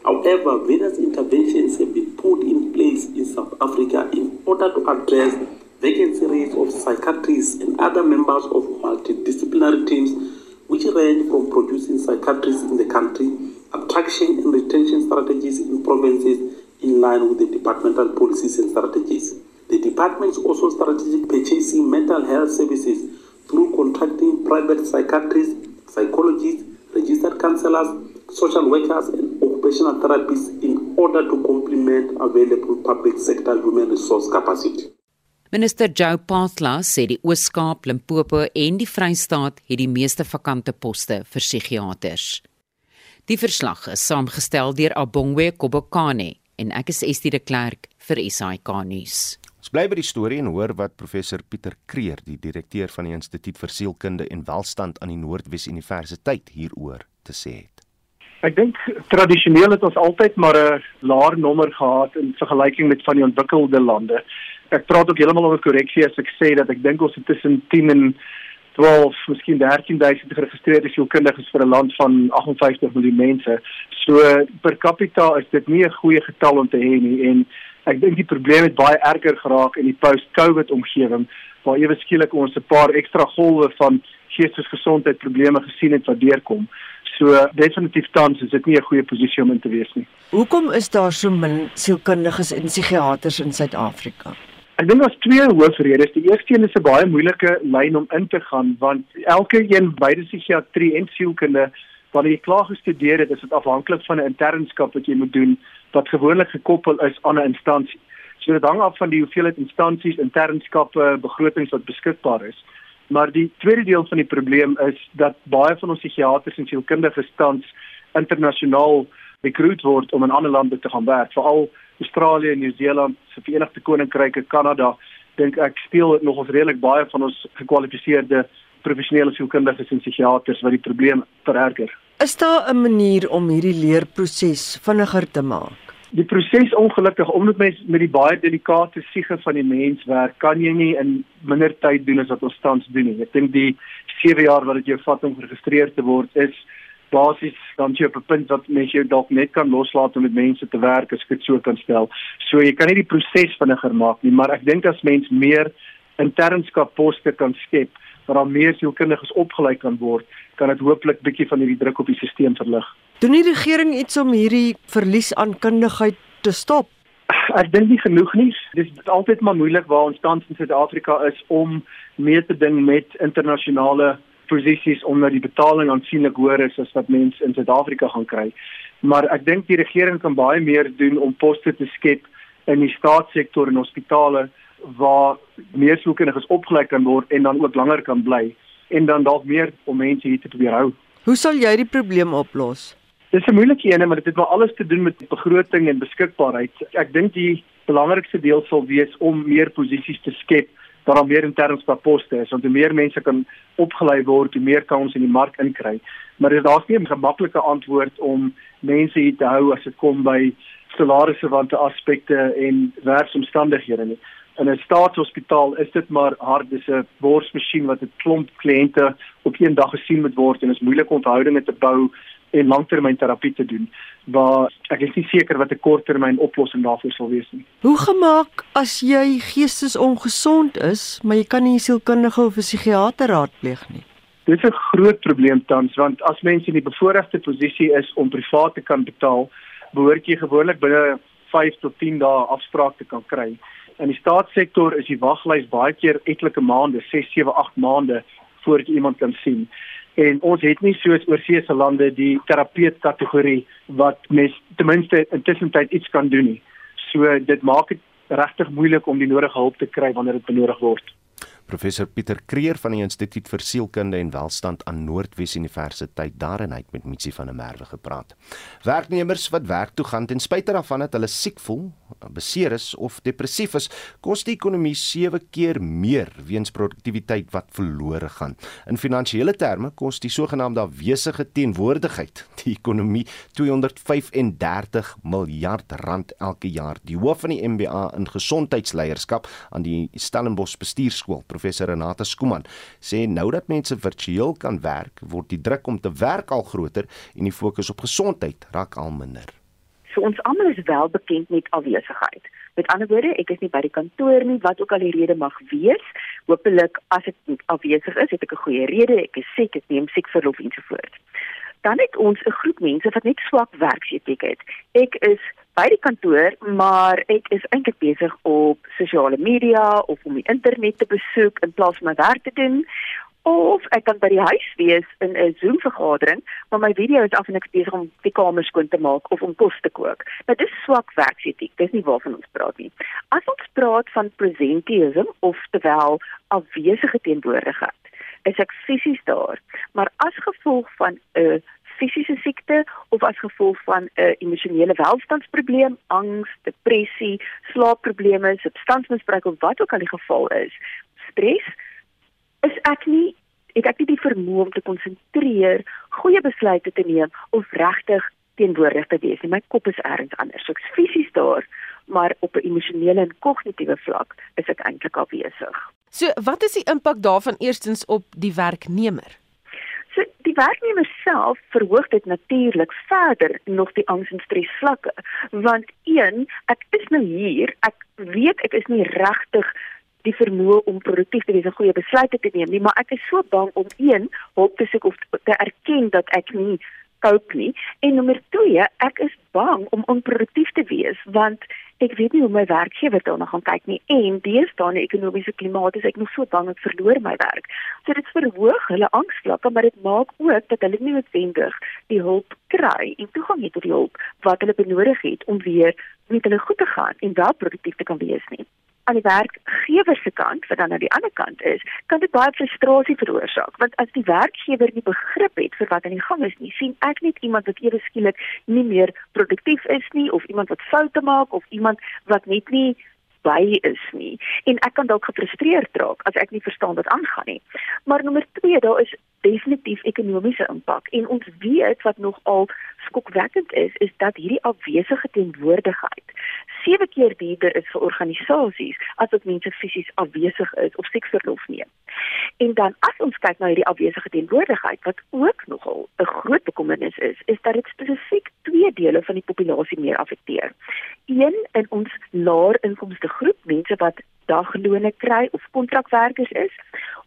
Speaker 15: However, various interventions have been put in place in South Africa in order to address vacancy rates of psychiatrists and other members of multidisciplinary teams which range from producing psychiatrists in the country attraction and retention strategies in provinces in line with the departmental policies and strategies. The department is also strategic purchasing mental health services through contracting private psychiatrists, psychologists, registered counselors, social workers, and occupational therapists in order to complement available public sector human resource capacity.
Speaker 10: Minister Joe Pathla sê die Oos-Kaap, Limpopo en die Vrystaat het die meeste vakante poste vir psigiaters. Die verslag is saamgestel deur Abongwe Kobokane en ek is Estie de Klerk vir SAK nuus.
Speaker 1: Ons bly by die storie en hoor wat professor Pieter Kreer, die direkteur van die Instituut vir Sielkunde en Welstand aan die Noordwes Universiteit hieroor te sê het.
Speaker 16: Ek dink tradisioneel het ons altyd maar 'n laer nommer gehad in vergelyking met van die ontwikkelde lande. Ek praat ook heeltemal oor korreksie as ek sê dat ek dink ons het tussen 10 en 12, miskien 13000 geregistreerde sielkundiges vir 'n land van 58 miljoen mense. So per capita is dit nie 'n goeie getal om te hê nie en ek dink die probleem het baie erger geraak in die post-COVID omgewing waar ewe skielik ons 'n paar ekstra golwe van geestesgesondheid probleme gesien het wat deurkom. So definitief tans is dit nie 'n goeie posisie om in te wees nie.
Speaker 17: Hoekom is daar so min sielkundiges en psigiaters in Suid-Afrika?
Speaker 16: Ek dink daar's twee hoofredes. Die eerste een is 'n baie moeilike lyn om in te gaan want elke een beide psigiatrie en sielkunde wat jy klaar gestudeer het, is dit afhanklik van 'n internskap wat jy moet doen wat gewoonlik gekoppel is aan 'n instansie. So dit hang af van die hoeveelheid instansies, internskappe, begrotings wat beskikbaar is. Maar die tweede deel van die probleem is dat baie van ons psigiaters en sielkundiges tans internasionaal rekruut word om in ander lande te gaan werk, veral Australië, Nieu-Seeland, se Verenigde Koninkryk en Kanada, dink ek speel dit nog ons redelik baie van ons gekwalifiseerde professionele sielkundiges en psigiaters wat die probleem vererger.
Speaker 17: Is daar 'n manier om hierdie leerproses vinniger te maak?
Speaker 16: Die proses ongelukkig omdat mens met die baie delikate siege van die mens werk, kan jy nie in minder tyd doen as wat ons tans doen nie. Ek dink die 7 jaar wat dit jou vat om geregistreer te word is basies dan jy op 'n punt wat mens jou dalk net kan loslaat om met mense te werk as ek dit so kan stel. So jy kan nie die proses vinniger maak nie, maar ek dink as mens meer internskap poste kan skep waar daar meer sielkundiges opgelei kan word, kan dit hooplik bietjie van hierdie druk op die stelsel verlig.
Speaker 17: Doen die regering iets om hierdie verlies aan kundigheid te stop?
Speaker 16: Ek dink nie genoeg nie. Dis altyd maar moeilik waar ons tans in Suid-Afrika is om mee te ding met internasionale posisies omdat die betaling aansienlik hoër is as wat mense in Suid-Afrika gaan kry. Maar ek dink die regering kan baie meer doen om poste te skep in die staatssektor en hospitale waar meer sielkundiges opgelei kan word en dan ook langer kan bly en dan dalk meer om mense hier te probeer hou.
Speaker 17: Hoe sal jy die probleem oplos?
Speaker 16: Dis 'n moeilike een, maar dit het maar alles te doen met begroting en beskikbaarheid. Ek dink die belangrikste deel sal wees om meer posisies te skep dat daar meer internskap poste is, want hoe meer mense kan opgelei word, hoe meer kans in die mark inkry. Maar dit daar's nie 'n gemaklike antwoord om mense hier te hou as dit kom by salarisse wante aspekte en werksomstandighede nie in 'n staatshospitaal is dit maar hard dis 'n borsmasjien wat 'n klomp kliënte op een dag gesien moet word en is moeilik onthoudinge te bou en langtermynterapie te doen waar ek is nie seker wat 'n korttermyn oplossing daarvoor sal wees nie.
Speaker 17: Hoe gemaak as jy geestesongesond is, maar jy kan nie 'n sielkundige of 'n psigiater raadpleeg nie?
Speaker 16: Dit is 'n groot probleem tans want as mense in die bevoordeelde posisie is om privaat te kan betaal, behoort jy gewoonlik binne 5 tot 10 dae afspraak te kan kry in die staatssektor is die waglys baie keer etlike maande, 6, 7, 8 maande voordat jy iemand kan sien. En ons het nie soos oorseese lande die terapeut kategorie wat mens ten minste intussen tyd iets kan doen nie. So dit maak dit regtig moeilik om die nodige hulp te kry wanneer dit benodig word.
Speaker 1: Professor Pieter Kreer van die Instituut vir Sielkunde en Welstand aan Noordwes Universiteit daarin uit met Mitsi van der Merwe gepraat. Werknemers wat werk toe gaan ten spyte daarvan dat hulle siek voel, beseer is of depressief is, kos die ekonomie 7 keer meer weens produktiwiteit wat verlore gaan. In finansiële terme kos die sogenaamde afwesige teenwoordigheid die ekonomie 235 miljard rand elke jaar. Die hoof van die MBA in gesondheidsleierskap aan die Stellenbosch Bestuurskool professor Renata Skuman sê nou dat mense virtueel kan werk, word die druk om te werk al groter en die fokus op gesondheid raak al minder.
Speaker 18: So ons almal is wel bekend met afwesigheid. Met ander woorde, ek is nie by die kantoor nie, wat ook al die rede mag wees. Hoopelik as ek afwesig is, het ek 'n goeie rede, ek is siek, ek neem siek verlof ensovoorts. Dan het ons 'n groep mense wat net swak werksetiek het. Ek is by die kantoor, maar ek is eintlik besig op sosiale media of om die internet te besoek in plaas van my werk te doen. Of ek kan by die huis wees in 'n Zoom vergadering, maar my video is af en ek besig om die kamer skoon te maak of om kos te kook. Nou dis swak werksetiek. Dis nie waarvan ons praat nie. As ons praat van presenteeism of terwyl afwesige teenwoordigheid, is ek fisies daar, maar as gevolg van 'n uh, fisiese siekte of as gevolg van 'n uh, emosionele welstandsprobleem, angs, depressie, slaapprobleme, substansmisbruik of wat ook al die geval is, stres, is ek nie ek het nie die vermoë om te konsentreer, goeie besluite te neem of regtig teenwoordig te wees nie. My kop is ergens anders. So ek's fisies daar, maar op 'n emosionele en kognitiewe vlak is ek eintlik afwesig.
Speaker 19: So, wat is die impak daarvan eerstens op die werknemer?
Speaker 18: So die werknemer self verhoog dit natuurlik verder nog die angs en stres vlakke want een ek is nou hier ek weet ek is nie regtig die vermoë om produktief te wees en goeie besluite te neem nie maar ek is so bang om een hulp te soek of te erken dat ek nie koop nie. En nommer 2 ek is bang om onproduktief te wees want ek weet nie hoe my werkgewer daarna gaan kyk nie. En deesdae in die ekonomiese klimaat is ek nog so bang ek verloor my werk. So dit verhoog hulle angsvlakke, maar dit maak ook dat hulle nie noodwendig die hulp kry en toegang het tot die hulp wat hulle benodig het om weer met hulle goed te gaan en wel produktief te kan wees nie aan die werkgewer se kant wat dan aan die ander kant is, kan dit baie frustrasie veroorsaak. Want as die werkgewer nie begrip het vir wat aan die gang is nie, sien ek net iemand wat ewe skielik nie meer produktief is nie of iemand wat foute maak of iemand wat net nie by is nie en ek kan dalk gefrustreerd raak as ek nie verstaan wat aangaan nie. Maar nommer 2, daar is definitief ekonomiese impak en ons weet wat nogal skokwekkend is is dat hierdie afwesige teenwoordigheid sewe keer duurder is vir organisasies as wat mense fisies afwesig is of siek verlof neem. En dan as ons kyk na hierdie afwesige teenwoordigheid wat ook nogal 'n groot bekommernis is, is dat dit spesifiek twee dele van die populasie meer affekteer. Een in ons laer inkomste groep, mense wat daglone kry of kontrakwerkers is.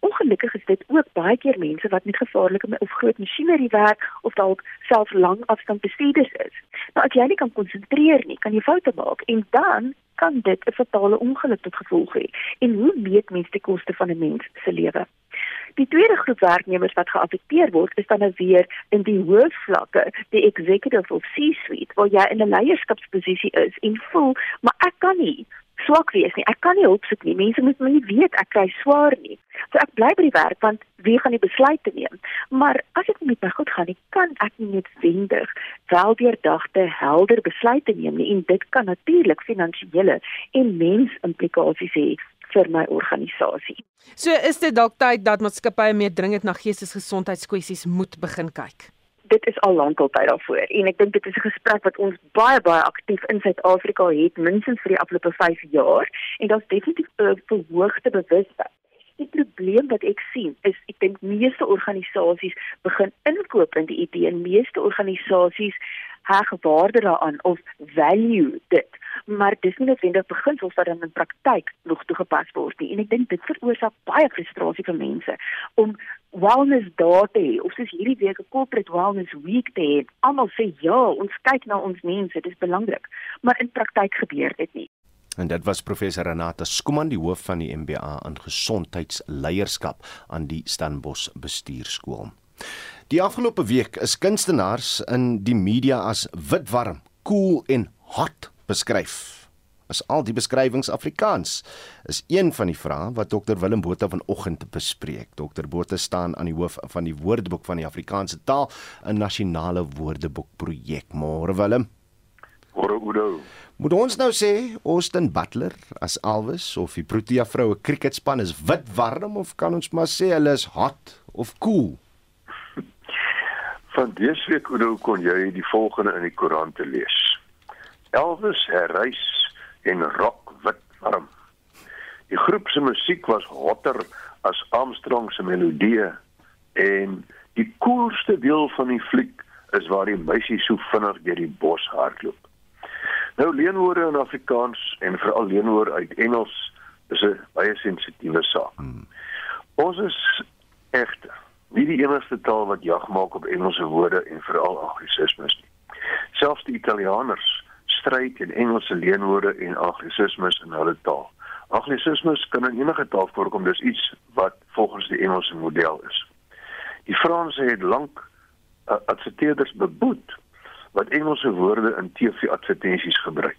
Speaker 18: Ongelukkig is dit ook baie keer mense wat met gevaarlike of groot masjinerie werk of dalk self lang afstand bestuurders is. Nou as jy nie kan konsentreer nie, kan jy foute maak en dan kan dit 'n fatale ongeluk tot gevolg hê. En hoe meet mens die koste van 'n mens se lewe? Die tweede groep werknemers wat geaffekteer word, is dan nou weer in die hoofvlakke, die executive of C-suite, waar jy in 'n leierskapsposisie is en voel, maar ek kan nie swak wees nie. Ek kan nie hulp soek nie. Mense moet my weet ek kry swaar nie. So ek bly by die werk want wie gaan die besluite neem? Maar as dit nie met my goed gaan nie, kan ek nie noodwendig weldeurdagte, helder besluite neem nie en dit kan natuurlik finansiële en mensimplikasies hê vir my organisasie.
Speaker 19: So is dit dalk tyd dat maatskappye meer dringend na geestesgesondheidskwessies moet begin kyk
Speaker 18: dit is al lankal tyd daarvoor en ek dink dit is 'n gesprek wat ons baie baie aktief in Suid-Afrika het minstens vir die afgelope 5 jaar en daar's definitief 'n verhoogde bewustheid. Die probleem wat ek sien is ek dink meeste organisasies begin inkoop in die idee en meeste organisasies heg waarde daaraan of value dit. Maar dis nie noodwendig beginsels wat dan in praktyk nog toegepas word nie. En ek dink dit veroorsaak baie frustrasie vir mense om wellness dae te hê. Of soos hierdie week 'n corporate wellness week te hê. Almal sê ja ons kyk na ons mense dit is belangrik. Maar in praktyk gebeur dit nie.
Speaker 1: En dit was professor Renata Skuman die hoof van die MBA in gesondheidsleierskap aan die Stellenbosch Bestuurskool. Die afgelope week is kunstenaars in die media as witwarm, cool en hot beskryf. Is al die beskrywings Afrikaans? Is een van die vrae wat Dr Willem Botha vanoggend bespreek. Dr Botha staan aan die hoof van die Woordeboek van die Afrikaanse taal, 'n nasionale woordeboek projek. Môre Willem.
Speaker 20: Môre Udo.
Speaker 1: Moet ons nou sê Austin Butler as Alwys of die Protea vroue cricketspan is wit warm of kan ons maar sê hulle is hot of cool?
Speaker 20: Van dese week Udo kon jy die volgende in die koerante lees. Elvis herreis en rock wit warm. Die groep se musiek was hotter as Armstrong se melodie en die koelste deel van die fliek is waar die meisie so vinnig deur die bos hardloop. Nou leenwoorde in Afrikaans en veral leenwoorde uit Engels is 'n baie sensitiewe saak. Hmm. Ons is egter nie die enigste taal wat jag maak op Engelse woorde en veral anglisismes nie. Selfs die Italianers stryd teen Engelse leenwoorde en anglisismes in hulle taal. Anglisismes kan in enige taal voorkom, dis iets wat volgens die Engelse model is. Die Franse het lank uh, adverteerders beboet wat Engelse woorde in TV-advertensies gebruik.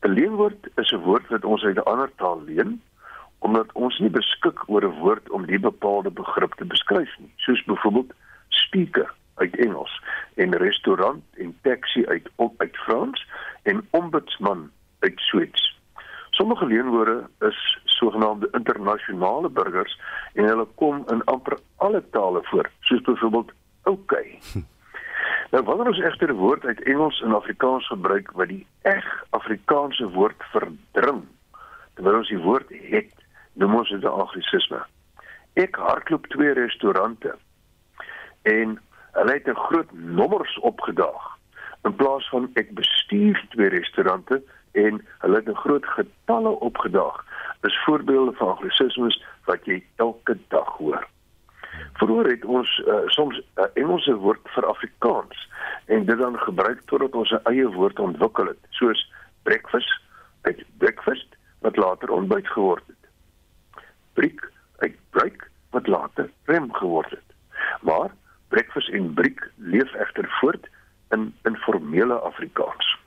Speaker 20: 'n Leenwoord is 'n woord wat ons uit 'n ander taal leen omdat ons nie beskik oor 'n woord om die bepaalde begrip te beskryf nie, soos byvoorbeeld speaker uit Engels en restaurant en taxi uit uit Frans en ombudsman uit Sweeds. Sommige leenwoorde is sogenaamde internasionale burgers en hulle kom in amper alle tale voor, soos byvoorbeeld okay. [laughs] Nou wanneer ons egter 'n woord uit Engels en Afrikaans gebruik wat die eg Afrikaanse woord verdring, terwyl ons die woord het, noem ons dit 'n anglisisme. Ek hardloop twee restaurante en Hulle het 'n groot nommers opgedaag. In plaas van ek bestuur twee restaurante en hulle het 'n groot getalle opgedaag. Dis voorbeelde van anglisismes wat jy elke dag hoor. Vroeger het ons uh, soms 'n uh, Engelse woord vir Afrikaans en dit dan gebruik totdat ons 'n eie woord ontwikkel het, soos breakfast uit breakfast wat later ontbyt geword het. Break uit break wat later rem geword het. Maar breakfast en briek leef egter voort in informele Afrikaans.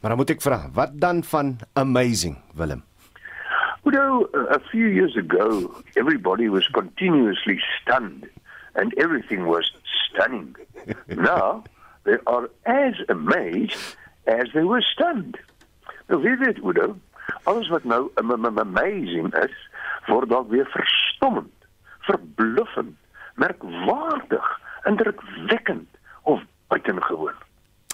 Speaker 1: Maar dan moet ek vra, wat dan van amazing, Willem?
Speaker 20: You know, a few years ago, everybody was continuously stunned and everything was stunning. [laughs] Now, they are as amazed as they were stunned. Nou weet jy, Udo, alles wat nou amazing is, word dalk weer verstommend, verbluffend, merkwaardig indrukwekkend of buitengewoon.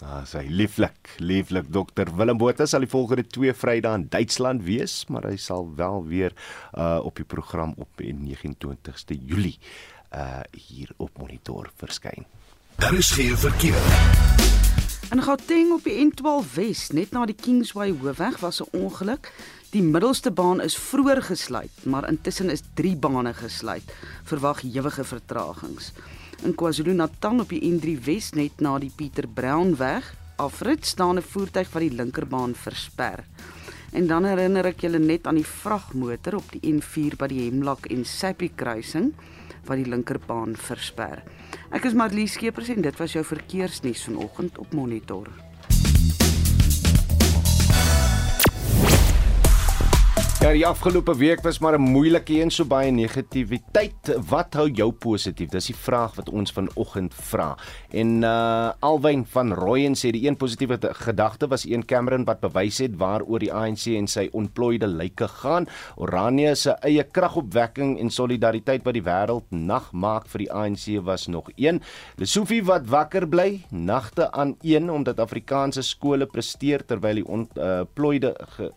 Speaker 1: Ah, sy lieflik, lieflik dokter Willem Botha sal die volgende 2 Vrydae in Duitsland wees, maar hy sal wel weer uh op die program op die 29ste Julie uh hier op monitor verskyn.
Speaker 6: Daar is geen verkeer.
Speaker 7: In Gauteng op die N12 Wes, net na die Kingsway hoofweg, was 'n ongeluk. Die middelste baan is vroeër gesluit, maar intussen is 3 bane gesluit. Verwag ewige vertragings. In KwaZulu-Natal op die N3 Wes net na die Pieter Brown weg, afrit staan 'n voertuig van die linkerbaan versper. En dan herinner ek julle net aan die vragmotor op die N4 by die Hemlak en Sappi kruising wat die linkerbaan versper. Ek is Marlie Skeepers en dit was jou verkeersnuus vanoggend op Monitor.
Speaker 1: Ja, die afgelope week was maar 'n moeilike een, so baie negativiteit. Wat hou jou positief? Dis die vraag wat ons vanoggend vra. En uh Alwyn van Rooyen sê die een positiewe gedagte was een Cameron wat bewys het waaroor die ANC en sy ontplooide lyke gaan. Oranje se eie kragopwekking en solidariteit wat die wêreld nag maak vir die ANC was nog een. Lesofie wat wakker bly nagte aan een omdat Afrikaanse skole presteer terwyl die ontplooide uh, ge,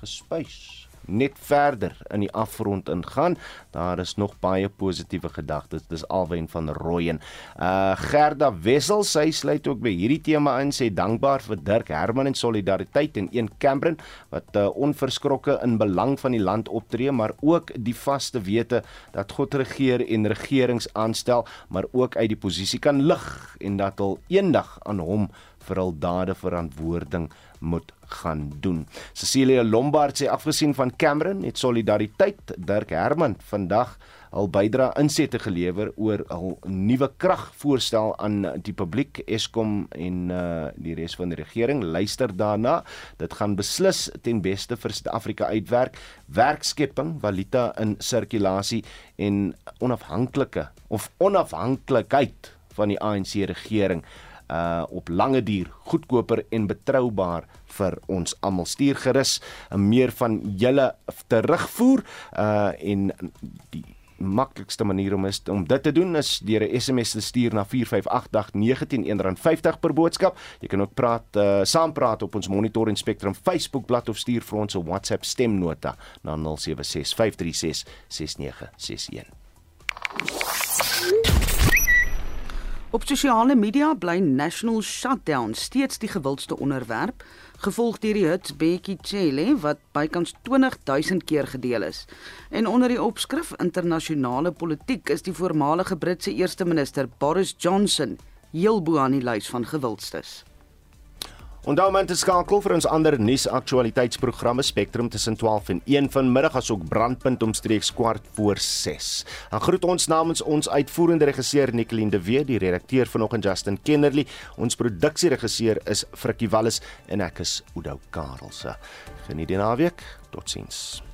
Speaker 1: gespuis net verder in die afgrond ingaan. Daar is nog baie positiewe gedagtes. Dis Alwyn van Rooyen. Uh Gerda Wessel, sy sluit ook by hierdie tema in sê dankbaar vir Dirk Herman en solidariteit en een Cameron wat uh, onverskrokke in belang van die land optree, maar ook die vaste wete dat God regeer en regerings aanstel, maar ook uit die posisie kan lig en dat hul eendag aan hom vir hul dade verantwoording moet gaan doen. Cecilia Lombard sê afgesien van Cameron het solidariteit Dirk Herman vandag al bydra insette gelewer oor 'n nuwe kragvoorstel aan die publiek Eskom en uh, die res van die regering. Luister daarna. Dit gaan beslis ten beste vir Suid-Afrika uitwerk. Werkskepping valuta in sirkulasie en onafhanklike of onafhanklikheid van die ANC regering uh op lange duur goedkoper en betroubaar vir ons almal. Stuur gerus 'n meer van julle terugvoer uh en die maklikste manier om is om dit te doen is deur 'n SMS te stuur na 4588919 R50 per boodskap. Jy kan ook praat uh saam praat op ons Monitor en Spectrum Facebook bladsy of stuur vir ons 'n WhatsApp stemnota na 0765366961.
Speaker 7: Op sosiale media bly National Shutdown steeds die gewildste onderwerp, gevolg deur die hit Becky Chele wat bykans 20000 keer gedeel is. En onder die opskrif internasionale politiek is die voormalige Britse eerste minister Boris Johnson heel bo aan die lys van gewildstes.
Speaker 1: Onthou om te skakel vir ons ander nuusaktualiteitsprogramme Spectrum tussen 12 en 1 vanmiddag asook Brandpunt omstreeks kwart voor 6. Dan groet ons namens ons uitvoerende regisseur Nicoline de Wet, die redakteur vanoggend Justin Kennerly, ons produksieregisseur is Frikkie Wallis en ek is Oudo Karelse. Geniet die naweek. Totsiens.